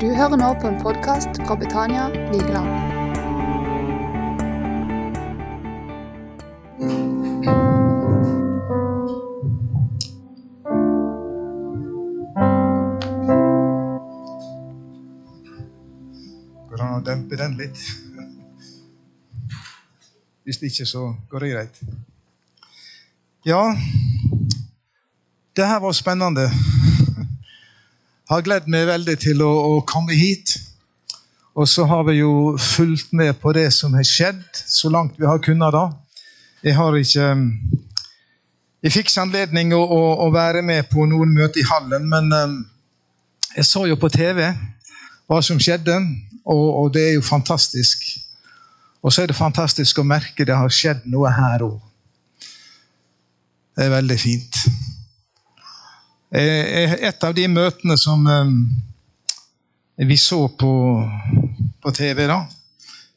Du hører nå på en podkast fra Betania Vigeland. Går det an å dempe den litt? Hvis ikke, så går det greit. Ja, det her var spennende. Har gledd meg veldig til å, å komme hit. Og så har vi jo fulgt med på det som har skjedd, så langt vi har kunnet da. Jeg har ikke Jeg fikk ikke anledning å, å, å være med på noen møter i hallen, men um, jeg så jo på TV hva som skjedde, og, og det er jo fantastisk. Og så er det fantastisk å merke det har skjedd noe her òg. Det er veldig fint. Eh, Et av de møtene som eh, vi så på, på TV, da,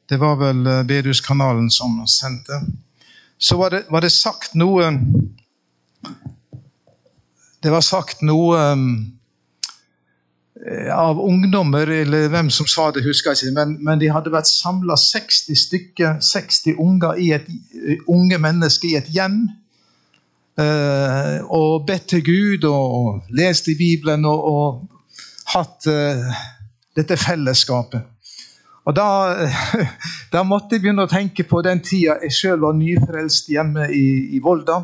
det var vel Beduskanalen som sendte, så var det, var det sagt noe Det var sagt noe eh, av ungdommer, eller hvem som sa det, husker jeg ikke, men, men de hadde vært samla 60 stykker, 60 unger i et, unge mennesker i et hjem. Eh, og bedt til Gud og lest i Bibelen og, og hatt eh, dette fellesskapet. Og da, da måtte jeg begynne å tenke på den tida jeg sjøl var nyfrelst hjemme i, i Volda.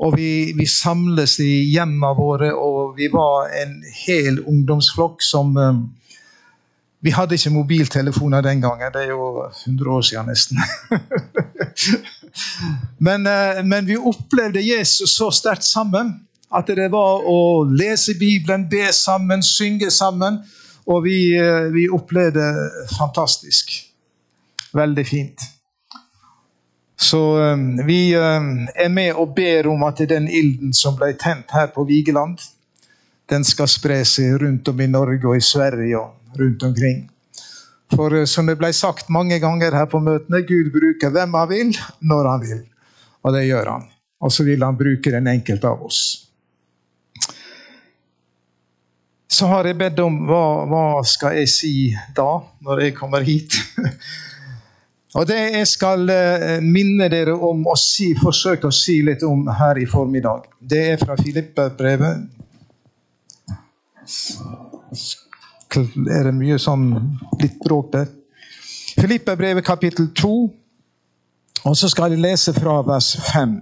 Og vi, vi samles i hjemmene våre, og vi var en hel ungdomsflokk som eh, Vi hadde ikke mobiltelefoner den gangen, det er jo 100 år siden nesten. men, eh, men vi opplevde Jesus så sterkt sammen at det var å lese Bibelen, be sammen, synge sammen. Og vi, eh, vi opplevde fantastisk. Veldig fint. Så eh, vi er med og ber om at den ilden som ble tent her på Vigeland, den skal spre seg rundt om i Norge og i Sverige og rundt omkring. For eh, som det ble sagt mange ganger her på møtene, Gud bruker hvem han vil, når han vil. Og det gjør han. Og så vil han bruke den enkelte av oss. Så har jeg bedt om hva, hva skal jeg si da, når jeg kommer hit. Og det jeg skal eh, minne dere om å si, forsøke å si litt om her i formiddag, det er fra Filippe-brevet. Er det mye sånn litt bråk der? Filippe-brevet kapittel 2, og så skal jeg lese fra vers 5.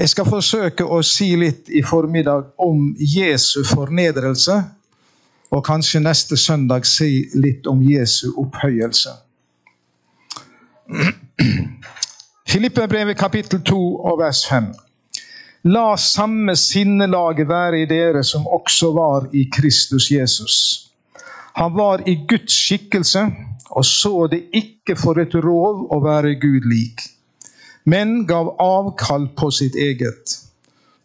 Jeg skal forsøke å si litt i formiddag om Jesu fornedrelse, og kanskje neste søndag si litt om Jesu opphøyelse. Filippebrevet kapittel 2 og vers 5. La samme sinnelaget være i dere som også var i Kristus Jesus. Han var i Guds skikkelse og så det ikke for et rov å være Gud lik, men gav avkall på sitt eget.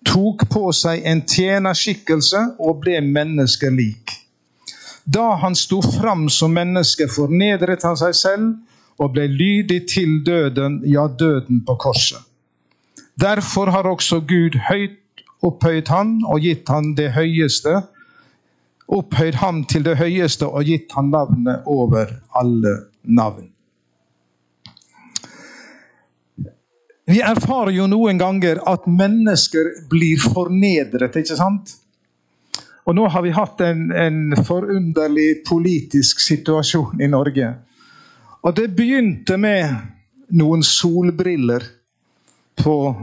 Tok på seg en tjenerskikkelse og ble menneskelik. Da han sto fram som menneske, fornedret han seg selv og ble lydig til døden, ja, døden på korset. Derfor har også Gud høyt opphøyd han og gitt han det høyeste, opphøyd ham til det høyeste og gitt han navnet over alle navn. Vi erfarer jo noen ganger at mennesker blir fornedret, ikke sant? Og nå har vi hatt en, en forunderlig politisk situasjon i Norge. Og det begynte med noen solbriller på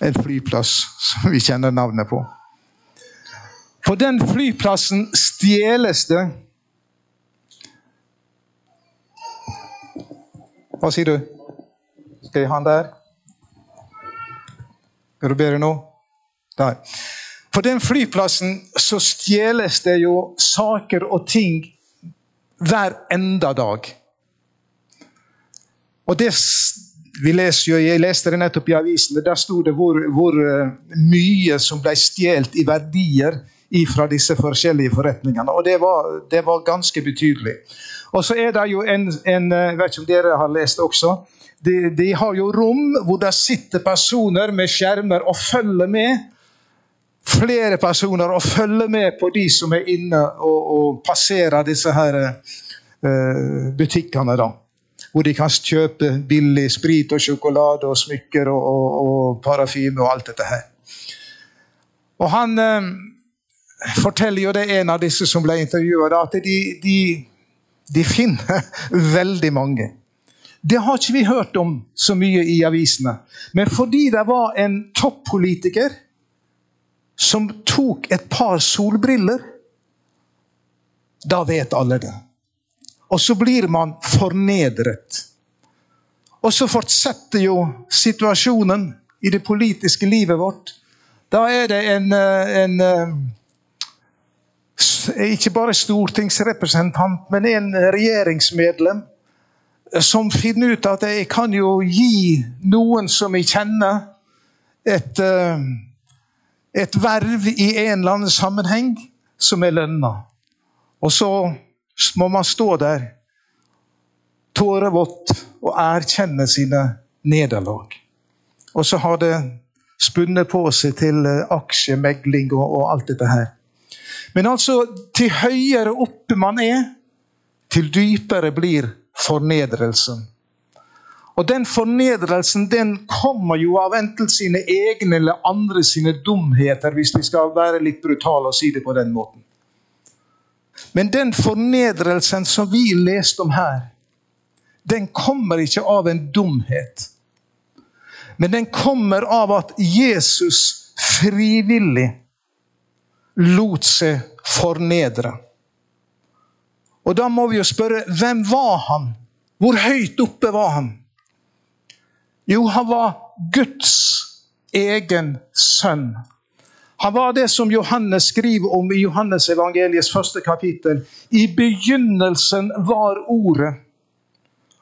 en flyplass som vi kjenner navnet på. På den flyplassen stjeles det Hva sier du? Skal jeg ha den der? Er du bedre nå? Der. På den flyplassen så stjeles det jo saker og ting hver enda dag. Og det vi leser jo, Jeg leste det nettopp i avisen. Der sto det hvor, hvor uh, mye som ble stjålet i verdier fra disse forskjellige forretningene. Og det var, det var ganske betydelig. Og så er det jo en, en Jeg vet ikke om dere har lest også. De, de har jo rom hvor det sitter personer med skjermer og følger med flere personer og følger med på de som er inne og, og passerer disse her uh, butikkene. da. Hvor de kan kjøpe billig sprit og sjokolade og smykker og, og, og parafyme og alt dette her. Og han eh, forteller jo det en av disse som ble intervjua, at de, de, de finner veldig mange. Det har ikke vi hørt om så mye i avisene. Men fordi det var en toppolitiker som tok et par solbriller, da vet alle det. Og så blir man fornedret. Og så fortsetter jo situasjonen i det politiske livet vårt. Da er det en, eh, en eh, Ikke bare stortingsrepresentant, men en regjeringsmedlem som finner ut at jeg kan jo gi noen som jeg kjenner, et, eh, et verv i en eller annen sammenheng som er lønna. Og så må man stå der tårevått og erkjenne sine nederlag. Og så har det spunnet på seg til eh, aksjemegling og, og alt dette her. Men altså, til høyere oppe man er, til dypere blir fornedrelsen. Og den fornedrelsen den kommer jo av enten sine egne eller andre sine dumheter, hvis vi skal være litt brutale og si det på den måten. Men den fornedrelsen som vi leste om her, den kommer ikke av en dumhet. Men den kommer av at Jesus frivillig lot seg fornedre. Og da må vi jo spørre hvem var han? Hvor høyt oppe var han? Jo, han var Guds egen sønn. Han var det som Johannes skriver om i Johannes evangeliets første kapittel. I begynnelsen var Ordet.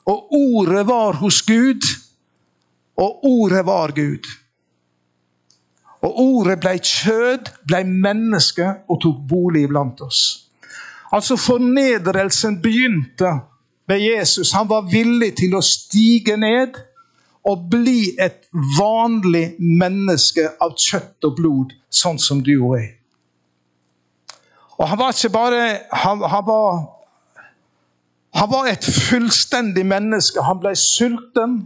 Og Ordet var hos Gud, og Ordet var Gud. Og Ordet ble kjød, ble menneske og tok bolig blant oss. Altså Fornedrelsen begynte med Jesus. Han var villig til å stige ned og bli et vanlig menneske av kjøtt og blod, sånn som du og jeg. Og han var ikke bare han, han, var, han var et fullstendig menneske. Han ble sulten,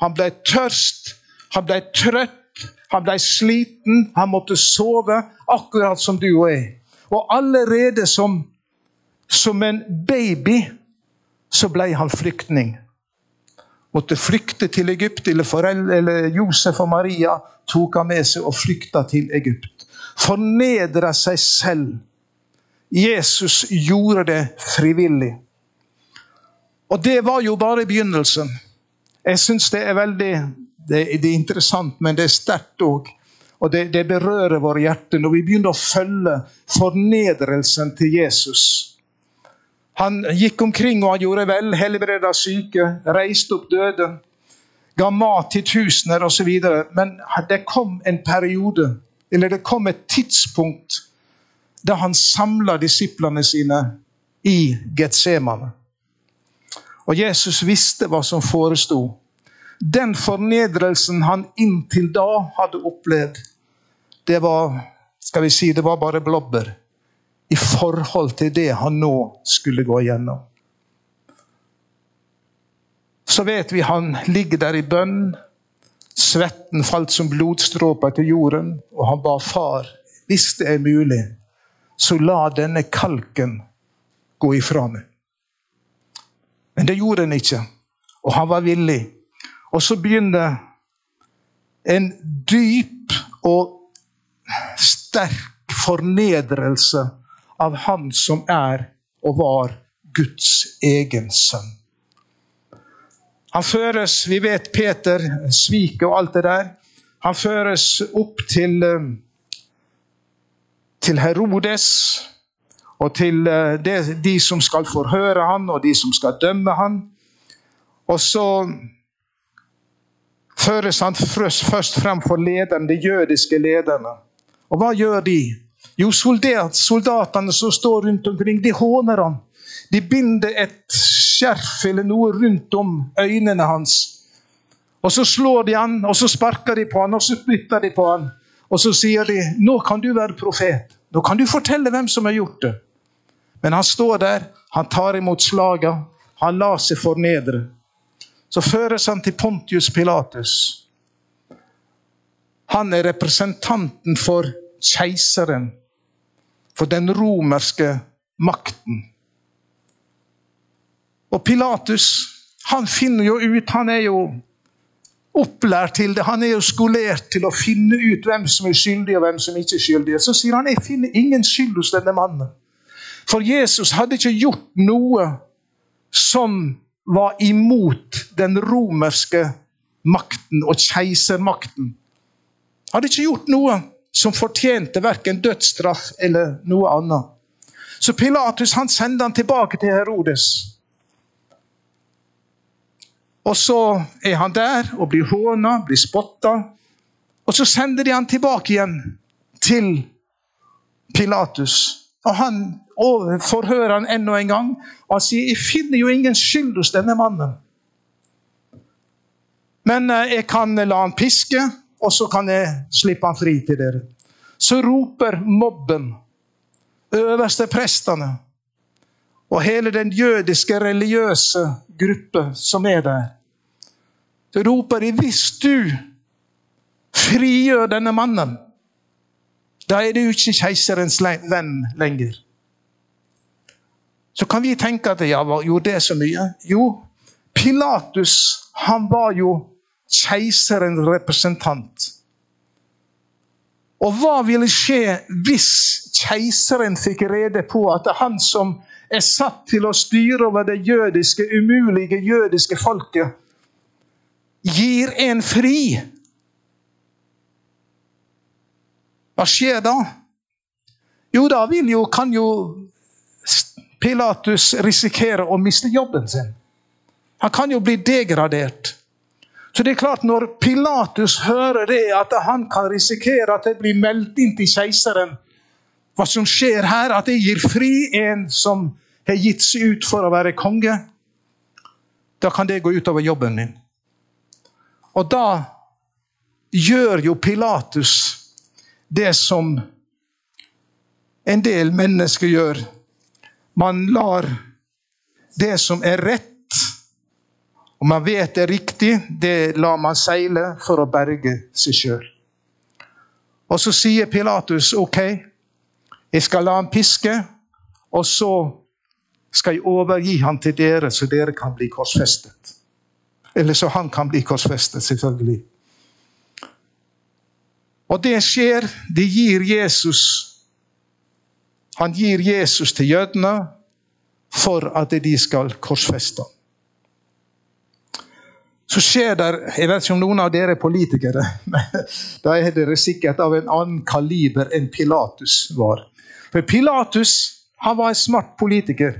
han ble tørst, han ble trøtt, han ble sliten, han måtte sove, akkurat som du og jeg. Og allerede som som en baby så ble han flyktning. Måtte flykte til Egypt, eller, foreldre, eller Josef og Maria tok han med seg og flykta til Egypt. Fornedra seg selv. Jesus gjorde det frivillig. Og det var jo bare begynnelsen. Jeg syns det er veldig det, det, er interessant, men det er sterkt òg. Og det, det berører våre hjerter når vi begynner å følge fornedrelsen til Jesus han gikk omkring og han gjorde vel, helbreda syke, reiste opp døde, ga mat til tusener osv. Men det kom en periode, eller det kom et tidspunkt, da han samla disiplene sine i Getsemane. Og Jesus visste hva som foresto. Den fornedrelsen han inntil da hadde opplevd, det var skal vi si, det var bare blobber i forhold til det han nå skulle gå igjennom. Så vet vi han ligger der i bønn. Svetten falt som blodstråper til jorden, og han ba far, hvis det er mulig, så la denne kalken gå ifra meg. Men det gjorde han ikke, og han var villig. Og så begynner en dyp og sterk fornedrelse av Han som er og var Guds egen sønn. Han føres, vi vet Peter, sviket og alt det der. Han føres opp til, eh, til Herodes og til eh, de som skal forhøre han, og de som skal dømme han. Og så føres han først frem for lederne, de jødiske lederne. Og hva gjør de? Jo, soldat, soldatene som står rundt omkring, de håner han. De binder et skjerf eller noe rundt om øynene hans. Og så slår de han, og så sparker de på han, og så spytter de på han. Og så sier de nå kan du være profet. Nå kan du fortelle hvem som har gjort det. Men han står der, han tar imot slaga, han lar seg fornedre. Så føres han til Pontius Pilatus. Han er representanten for keiseren, for den romerske makten. Og Pilatus han finner jo ut Han er jo opplært til det. Han er jo skolert til å finne ut hvem som er skyldig, og hvem som ikke er skyldig. Så sier han jeg finner ingen skyld hos denne mannen. For Jesus hadde ikke gjort noe som var imot den romerske makten og keisermakten. Hadde ikke gjort noe som fortjente verken dødsstraff eller noe annet. Så Pilatus han sender han tilbake til Herodes. Og så er han der og blir håna, blir spotta. Og så sender de han tilbake igjen til Pilatus. Og han forhører han enda en gang. Og han sier 'Jeg finner jo ingen skyld hos denne mannen'. Men eh, jeg kan la han piske, og så kan jeg slippe han fri til dere. Så roper mobben, øverste prestene, og hele den jødiske religiøse gruppe som er der. Så roper de hvis du frigjør denne mannen, da er du ikke keiserens venn lenger. Så kan vi tenke at ja, gjorde det så mye? Jo, Pilatus han var jo keiserens representant. Og hva ville skje hvis keiseren fikk rede på at han som er satt til å styre over det jødiske, umulige jødiske folket, gir en fri. Hva skjer da? Jo, da jo, kan jo Pilatus risikere å miste jobben sin. Han kan jo bli degradert. Så det er klart, når Pilatus hører det, at han kan risikere at det blir meldt inn til keiseren hva som skjer her, at jeg gir fri en som har gitt seg ut for å være konge, da kan det gå utover jobben min. Og da gjør jo Pilatus det som en del mennesker gjør. Man lar det som er rett, og man vet det er riktig, det lar man seile for å berge seg sjøl. Og så sier Pilatus OK, jeg skal la ham piske, og så skal jeg overgi ham til dere, så dere kan bli korsfestet. Eller så han kan bli korsfestet, selvfølgelig. Og det skjer. Det gir Jesus Han gir Jesus til jødene for at de skal korsfeste ham. Så skjer det Jeg vet ikke om noen av dere er politikere, da er dere sikkert av en annen kaliber enn Pilatus var. For Pilatus han var en smart politiker.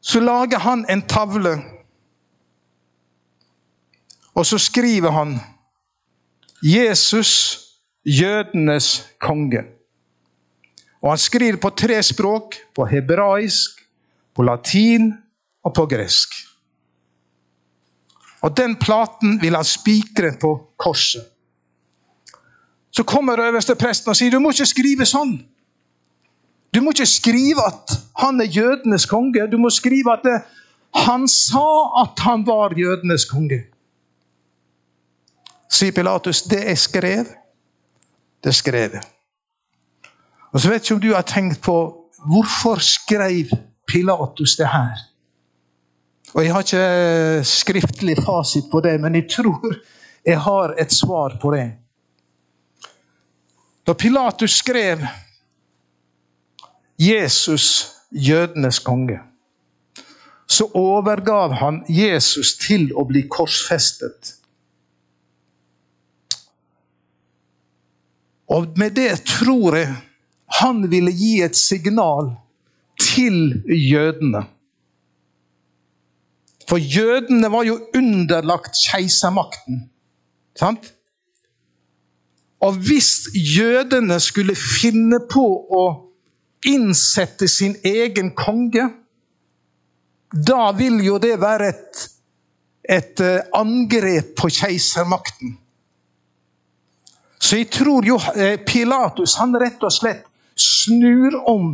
Så lager han en tavle, og så skriver han 'Jesus, jødenes konge'. Og Han skriver på tre språk. På hebraisk, på latin og på gresk. Og Den platen vil han spikre på korset. Så kommer øverste presten og sier du må ikke skrive sånn. Du må ikke skrive at han er jødenes konge. Du må skrive at det, han sa at han var jødenes konge. Sier Pilatus, det er skrevet. Det er skrevet. Og så vet ikke om du har tenkt på hvorfor skrev Pilatus det her. Og Jeg har ikke skriftlig fasit på det, men jeg tror jeg har et svar på det. Da Pilatus skrev 'Jesus, jødenes konge', så overgav han Jesus til å bli korsfestet. Og med det tror jeg han ville gi et signal til jødene. For jødene var jo underlagt keisermakten. Sant? Og hvis jødene skulle finne på å innsette sin egen konge, da vil jo det være et, et eh, angrep på keisermakten. Så jeg tror jo eh, Pilatus han rett og slett snur om.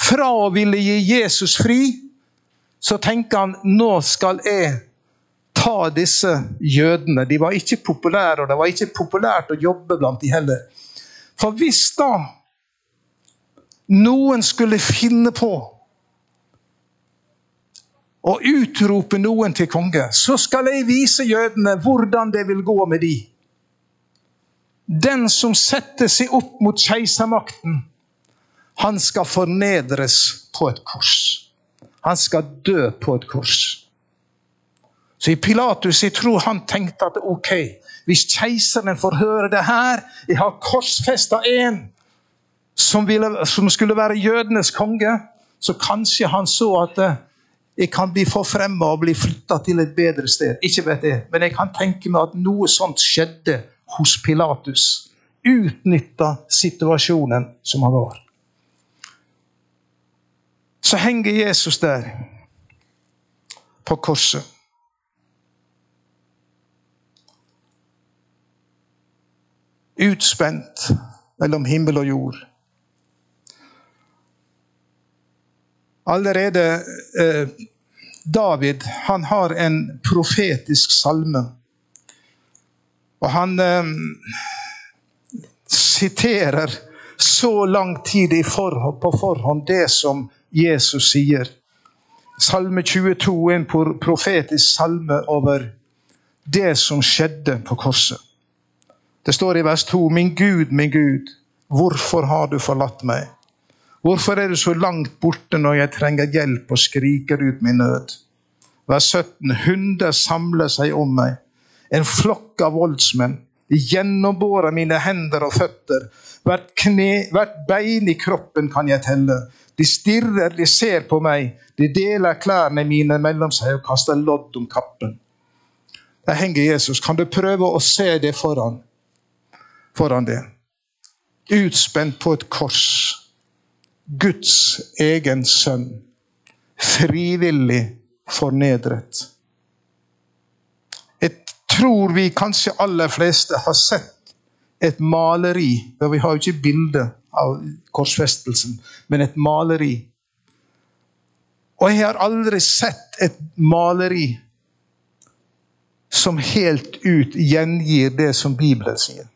Fra å ville gi Jesus fri, så tenker han nå skal jeg ta disse jødene. De var ikke populære, og det var ikke populært å jobbe blant de heller. For hvis da noen skulle finne på å utrope noen til konge, så skal jeg vise jødene hvordan det vil gå med de. Den som setter seg opp mot keisermakten, han skal fornedres på et kors. Han skal dø på et kors. Så i Pilatus jeg tror han tenkte at ok, hvis keiseren får høre det her Jeg har korsfesta en som, ville, som, skulle være jødenes konge. Så kanskje han så at eh, jeg kan bli forfremma og bli flytta til et bedre sted. Ikke vet jeg, Men jeg kan tenke meg at noe sånt skjedde hos Pilatus. Utnytta situasjonen som han var. Så henger Jesus der på korset. Utspent mellom himmel og jord. Allerede eh, David han har en profetisk salme. Og han eh, siterer så lang tid forhånd, på forhånd det som Jesus sier. Salme 22 er en profetisk salme over det som skjedde på korset. Det står i vers 2.: Min Gud, min Gud, hvorfor har du forlatt meg? Hvorfor er du så langt borte når jeg trenger hjelp og skriker ut min nød? Vers 17. Hunder samler seg om meg, en flokk av voldsmenn. De gjennombårer mine hender og føtter. Hvert, kne, hvert bein i kroppen kan jeg telle. De stirrer, de ser på meg. De deler klærne mine mellom seg og kaster lodd om kappen. Der henger Jesus. Kan du prøve å se det foran? Foran det. Utspent på et kors Guds egen sønn, frivillig fornedret. Jeg tror vi kanskje aller fleste har sett et maleri. Vi har jo ikke bilde av korsfestelsen, men et maleri. Og jeg har aldri sett et maleri som helt ut gjengir det som Bibelen sier.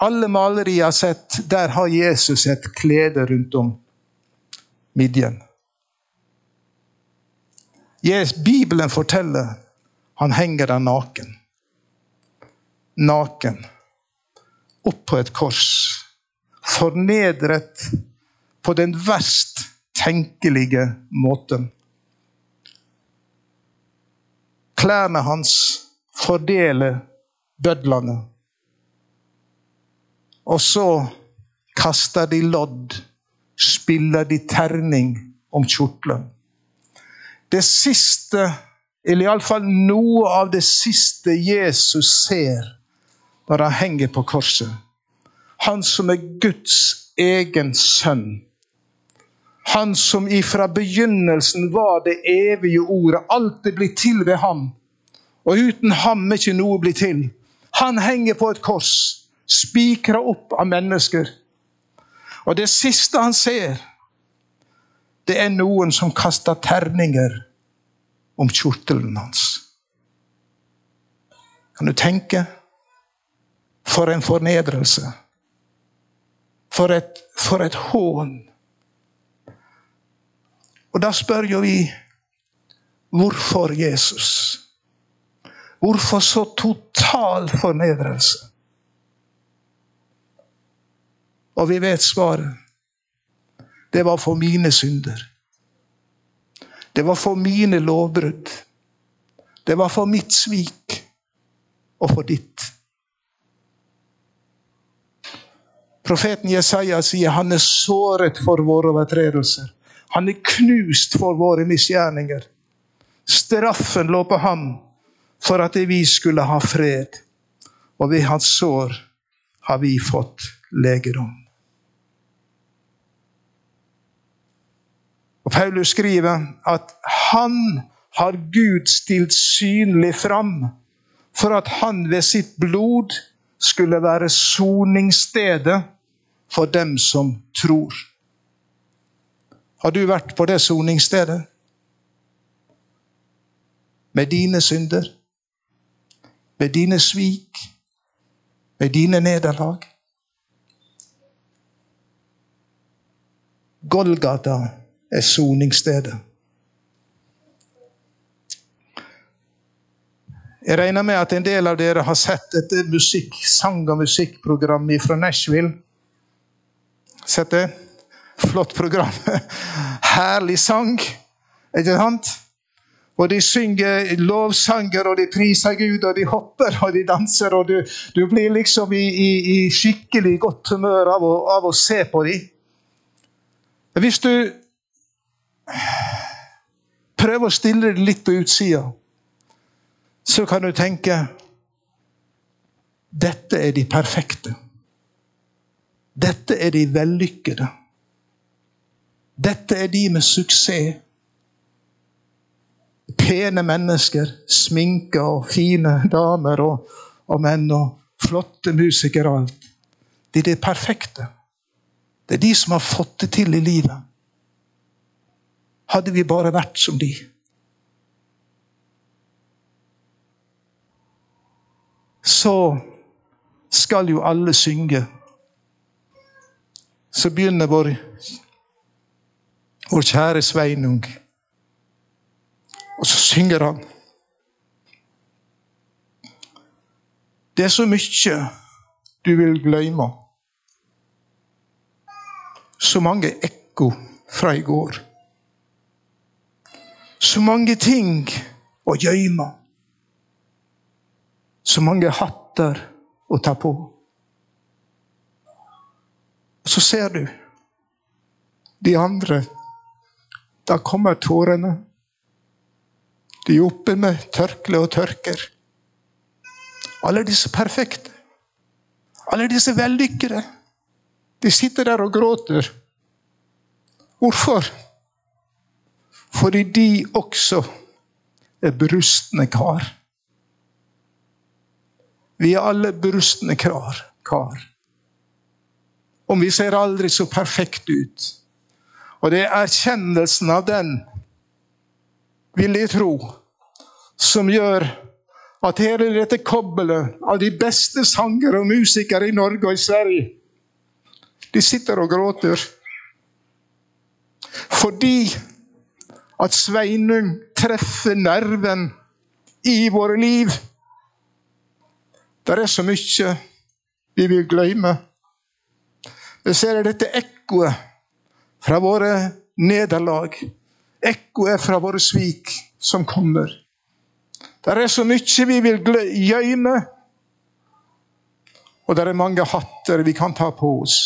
Alle malerier jeg har sett, der har Jesus et klede rundt om midjen. Bibelen forteller han henger der naken. Naken. Opp på et kors. Fornedret på den verst tenkelige måten. Klærne hans fordeler bødlene. Og så kaster de lodd, spiller de terning om kjortelen. Det siste, eller iallfall noe av det siste Jesus ser når han henger på korset Han som er Guds egen sønn. Han som ifra begynnelsen var det evige ordet. Alt er blitt til ved ham. Og uten ham er ikke noe blitt til. Han henger på et kors spikra opp av mennesker. Og det siste han ser, det er noen som kaster terninger om kjortelen hans. Kan du tenke? For en fornedrelse. For et, for et hån. Og da spør jo vi hvorfor Jesus? Hvorfor så total fornedrelse? Og vi vet svaret. Det var for mine synder. Det var for mine lovbrudd. Det var for mitt svik og for ditt. Profeten Jesaja sier han er såret for våre overtredelser. Han er knust for våre misgjerninger. Straffen lå på ham for at vi skulle ha fred. Og ved hans sår har vi fått legedom. Og Paulus skriver at han har Gud stilt synlig fram for at han ved sitt blod skulle være soningsstedet for dem som tror. Har du vært på det soningsstedet? Med dine synder? Med dine svik? Med dine nederlag? Golgata er soningsstedet. Jeg regner med at en del av dere har sett et musikk, sang- og musikkprogram fra Nashville. Sett det? Flott program. Herlig sang, ikke sant? Og de synger lovsanger, og de priser Gud, og de hopper og de danser. Og du, du blir liksom i, i, i, skikkelig godt humør av å, av å se på dem. Hvis du prøver å stille deg litt på utsida, så kan du tenke dette er de perfekte. Dette er de vellykkede. Dette er de med suksess. Pene mennesker, sminka og fine damer og, og menn og flotte musikere og alt. De er de perfekte. Det er de som har fått det til i livet. Hadde vi bare vært som de. Så skal jo alle synge. Så begynner vår, vår kjære Sveinung. Og så synger han. Det er så mye du vil glemme så mange ekko fra i går. Så mange ting å gjemme. Så mange hatter å ta på. Og så ser du de andre. Da kommer tårene. De er oppe med tørkle og tørker. Alle disse perfekte. Alle disse vellykkede. De sitter der og gråter. Hvorfor? Fordi de også er brustne kar. Vi er alle brustne kar. Om vi ser aldri så perfekt ut. Og det er erkjennelsen av den, vil jeg tro, som gjør at hele dette kobbelet av de beste sangere og musikere i Norge og i Sverige de sitter og gråter. Fordi at Sveinung treffer nerven i våre liv. Det er så mye vi vil glemme. Vi ser dette ekkoet fra våre nederlag. Ekkoet fra våre svik som kommer. Det er så mye vi vil gjøyme. Og det er mange hatter vi kan ta på oss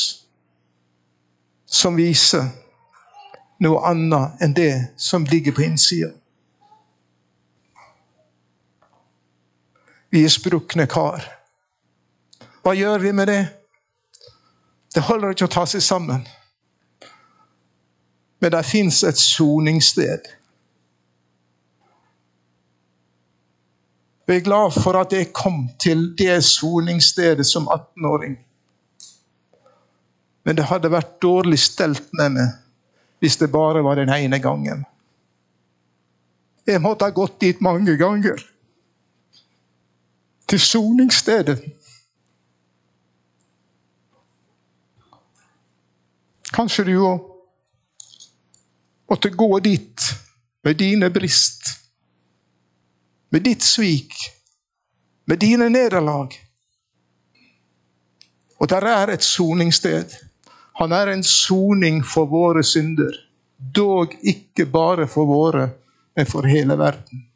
som viser noe annet enn det som ligger på innsida. Vi er sprukne kar. Hva gjør vi med det? Det holder ikke å ta seg sammen. Men det fins et soningssted. Jeg er glad for at jeg kom til det soningsstedet som 18-åring. Men det hadde vært dårlig stelt med meg hvis det bare var den ene gangen. Jeg måtte ha gått dit mange ganger. Til soningsstedet. Kanskje du òg måtte gå dit med dine brist, med ditt svik, med dine nederlag. Og der er et soningssted. Han er en soning for våre synder. Dog ikke bare for våre, men for hele verden.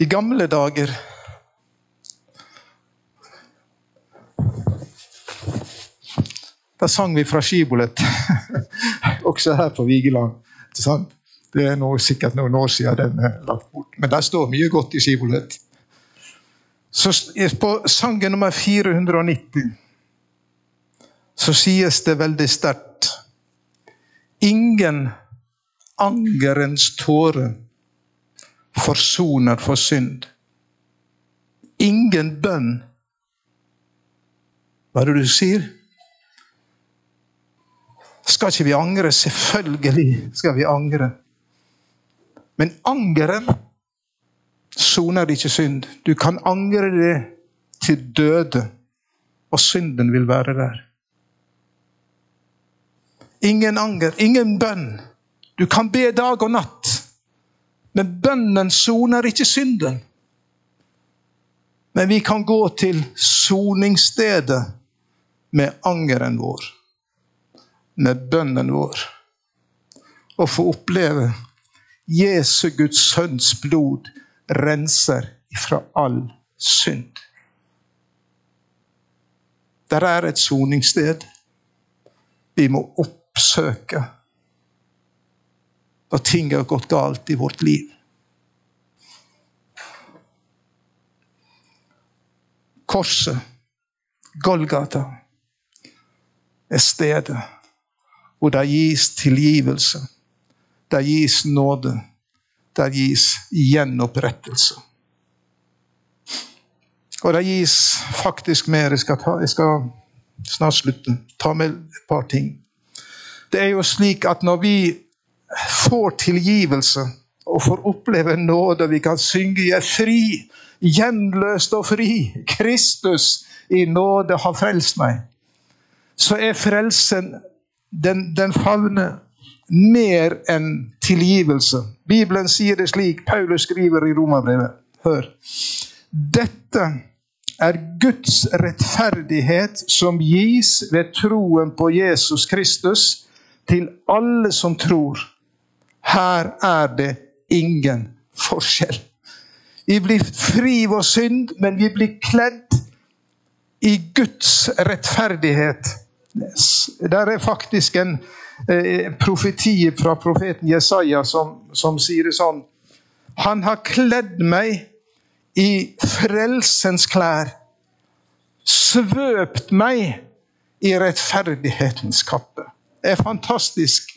I gamle dager Da sang vi fra skibolet, også her på Vigeland. Det er noe, sikkert noen år siden den er lagt bort. Men der står mye godt i skibolet. Så på sangen nummer 490 så sies det veldig sterkt Ingen angerens tåre forsoner for synd. Ingen bønn. Hva er det du sier? Skal ikke vi angre? Selvfølgelig skal vi angre. Men angeren soner ikke synd. Du kan angre det til døde, og synden vil være der. Ingen anger, ingen bønn. Du kan be dag og natt, men bønnen soner ikke synden. Men vi kan gå til soningsstedet med angeren vår, med bønnen vår, og få oppleve Jesu Guds sønns blod renser fra all synd. Der er et soningssted vi må oppsøke når ting har gått galt i vårt liv. Korset, Golgata, er stedet hvor det gis tilgivelse. Det gis nåde. Det gis gjenopprettelse. Og det gis faktisk mer. Jeg skal, ta, jeg skal snart slutte. Ta med et par ting. Det er jo slik at når vi får tilgivelse og får oppleve nåde, vi kan synge 'Jeg er fri', gjenløst og fri. Kristus i nåde har frelst meg. Så er frelsen Den, den favner mer enn tilgivelse. Bibelen sier det slik, Paulus skriver i Romerbrevet. Hør. Dette er Guds rettferdighet som gis ved troen på Jesus Kristus til alle som tror. Her er det ingen forskjell. Vi blir fri vår synd, men vi blir kledd i Guds rettferdighet. Der er faktisk en eh, profeti fra profeten Jesaja som, som sier det sånn Han har kledd meg i frelsens klær. Svøpt meg i rettferdighetens kappe. Det er fantastisk.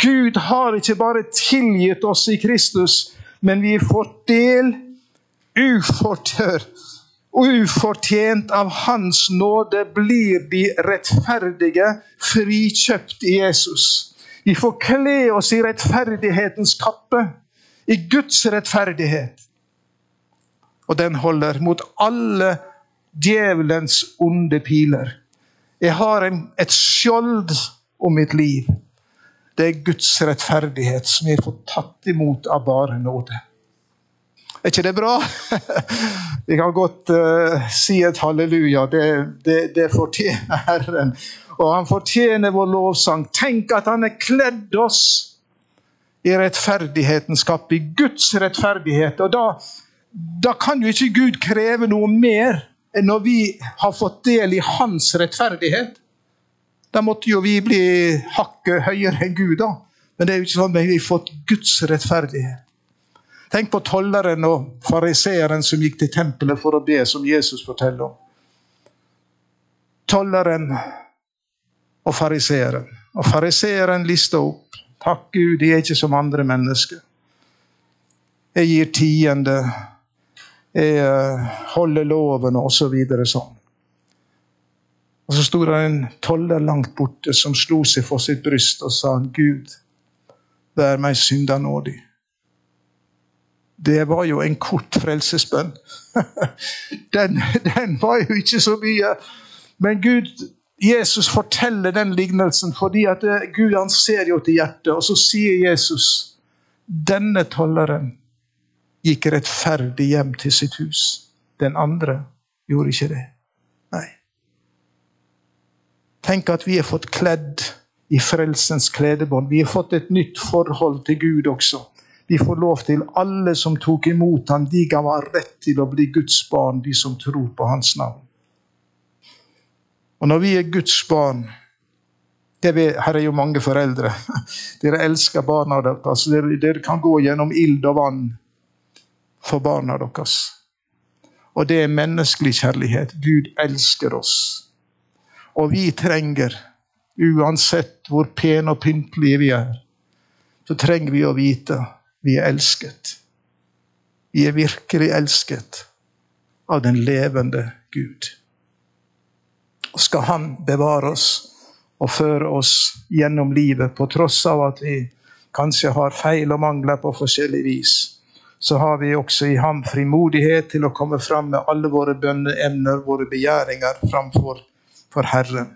Gud har ikke bare tilgitt oss i Kristus, men vi får del ufortørt Ufortjent av Hans nåde blir de rettferdige frikjøpt i Jesus. Vi får kle oss i rettferdighetens kappe, i Guds rettferdighet. Og den holder mot alle djevelens onde piler. Jeg har et skjold om mitt liv. Det er Guds rettferdighet som jeg får tatt imot av bare nåde. Er ikke det bra? Vi kan godt uh, si et halleluja. Det, det, det, fortjener Herren. Og han fortjener vår lovsang. Tenk at han har kledd oss i rettferdighetens kapp, i Guds rettferdighet. Og da, da kan jo ikke Gud kreve noe mer enn når vi har fått del i hans rettferdighet. Da måtte jo vi bli hakket høyere enn Gud, da. Men det er jo ikke sånn at vi har fått Guds rettferdighet. Tenk på tolleren og fariseeren som gikk til tempelet for å be, som Jesus forteller om. Tolleren og fariseeren. Og fariseeren lista opp. Takk Gud, de er ikke som andre mennesker. Jeg gir tiende, jeg eh, holder loven og så videre sånn. Og så sto det en toller langt borte som slo seg for sitt bryst og sa, Gud, vær meg synder nådig det var jo en kort frelsesbønn. Den, den, var jo ikke så mye. Men Gud, Jesus forteller den lignelsen fordi at eh, Gud han ser jo til hjertet. Og så sier Jesus denne tolleren gikk rettferdig hjem til sitt hus. Den andre gjorde ikke det. Nei. Tenk at vi har fått kledd i frelsens kledebånd. Vi har fått et nytt forhold til Gud også. Vi får lov til, alle som tok imot ham, de ga ham rett til å bli Guds barn, de som tror på hans navn. Og når vi er Guds barn vet, Her er jo mange foreldre. Dere elsker barna deres. Dere, dere kan gå gjennom ild og vann for barna deres. Og det er menneskelig kjærlighet. Gud elsker oss. Og vi trenger, uansett hvor pene og pyntelige vi er, så trenger vi å vite vi er elsket. Vi er virkelig elsket av den levende Gud. Og skal Han bevare oss og føre oss gjennom livet, på tross av at vi kanskje har feil og mangler på forskjellig vis, så har vi også i ham frimodighet til å komme fram med alle våre bønneemner, våre begjæringer, framfor for Herren.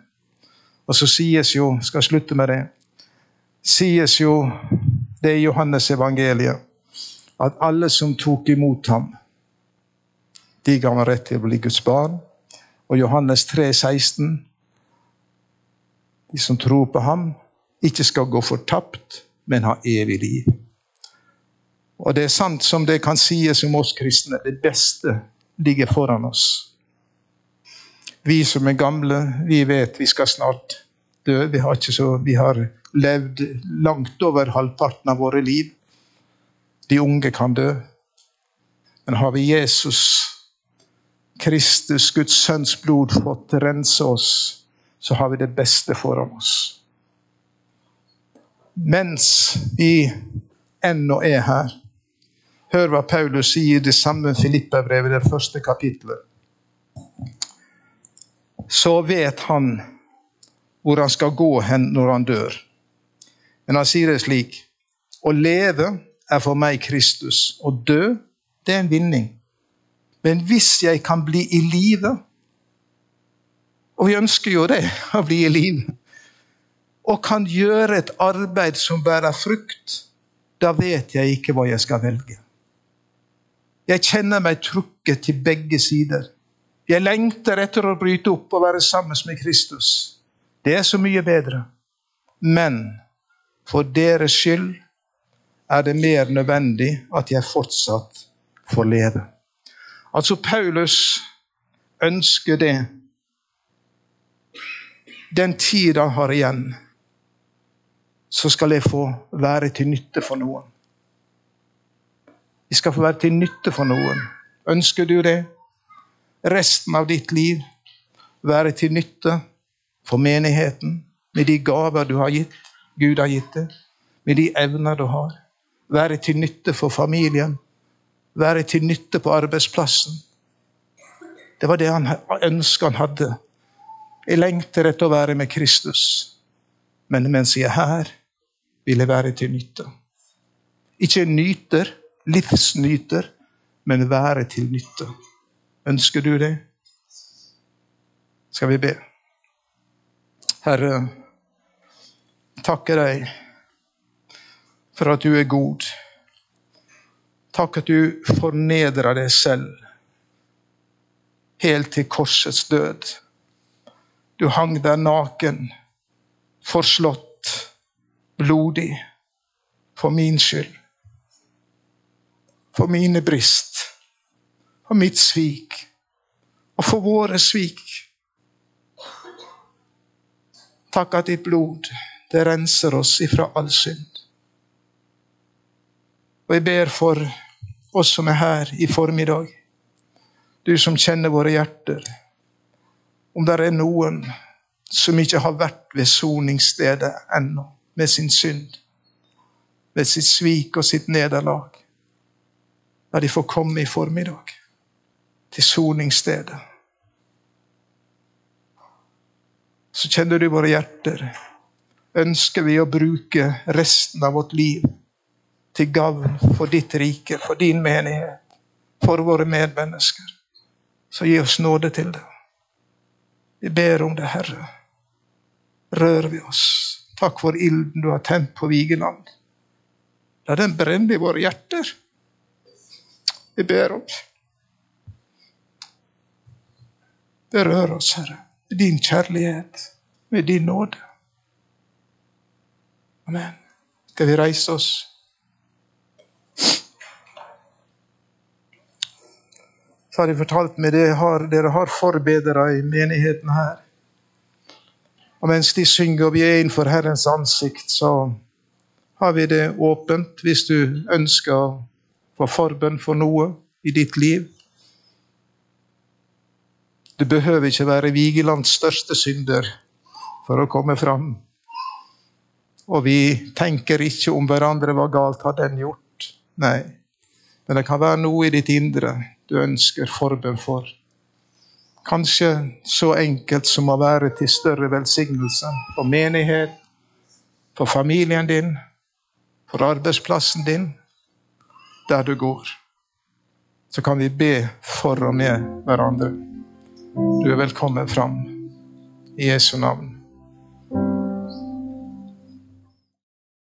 Og så sies jo, skal jeg slutte med det, sies jo det i Johannes evangeliet, at alle som tok imot ham, de ga ham rett til å bli Guds barn. Og Johannes 3, 16, de som tror på ham, ikke skal gå fortapt, men ha evig liv. Og det er sant som det kan sies om oss kristne. Det beste ligger foran oss. Vi som er gamle, vi vet vi skal snart dø. Vi har, så, vi har levd langt over halvparten av våre liv. De unge kan dø. Men har vi Jesus, Kristus, Guds sønns blod, fått rense oss, så har vi det beste foran oss. Mens vi ennå er her, hør hva Paulus sier i det samme Filippa-brevet, det første kapitlet. så vet han hvor han skal gå hen når han dør. Men han sier det slik Å leve er for meg Kristus. Å dø, det er en vinning. Men hvis jeg kan bli i live Og vi ønsker jo det, å bli i live. Og kan gjøre et arbeid som bærer frukt, da vet jeg ikke hva jeg skal velge. Jeg kjenner meg trukket til begge sider. Jeg lengter etter å bryte opp og være sammen med Kristus. Det er så mye bedre. Men for deres skyld er det mer nødvendig at jeg fortsatt får leve. Altså, Paulus ønsker det. Den tida har igjen, så skal jeg få være til nytte for noen. Jeg skal få være til nytte for noen. Ønsker du det? resten av ditt liv være til nytte for menigheten med de gaver du har gitt, Gud har gitt deg, med de evner du har. Være til nytte for familien. Være til nytte på arbeidsplassen. Det var det han ønsket han hadde. Jeg lengter etter å være med Kristus, men mens jeg er her, vil jeg være til nytte. Ikke nyter, livsnyter, men være til nytte. Ønsker du det? Skal vi be? Herre, takker deg for at du er god. Takk at du fornedrer deg selv helt til korsets død. Du hang der naken, forslått, blodig, for min skyld. For mine brist og mitt svik, og for våre svik. Takk at ditt blod, det renser oss ifra all synd. Og jeg ber for oss som er her i formiddag, du som kjenner våre hjerter, om det er noen som ikke har vært ved soningsstedet ennå, med sin synd, med sitt svik og sitt nederlag. La de få komme i formiddag til soningsstedet. Så kjenner du våre hjerter. Ønsker vi å bruke resten av vårt liv til gavn for ditt rike, for din menighet, for våre medmennesker. Så gi oss nåde til det. Vi ber om det, Herre. Rør vi oss. Takk for ilden du har tent på Vigeland. La den brenne i våre hjerter. Vi ber om. Berør oss, Herre, med din kjærlighet, med din nåde. Amen. Skal vi reise oss? Så har de fortalt meg det har, dere har forbedra i menigheten her. Og mens de synger og vi er innenfor Herrens ansikt, så har vi det åpent hvis du ønsker å få forbønn for noe i ditt liv. Du behøver ikke være Vigelands største synder for å komme fram. Og vi tenker ikke om hverandre hva galt har den gjort. Nei, Men det kan være noe i ditt indre du ønsker forbønn for. Kanskje så enkelt som å være til større velsignelse for menighet, for familien din, for arbeidsplassen din, der du går. Så kan vi be for og med hverandre. Du er velkommen fram. I Jesu navn.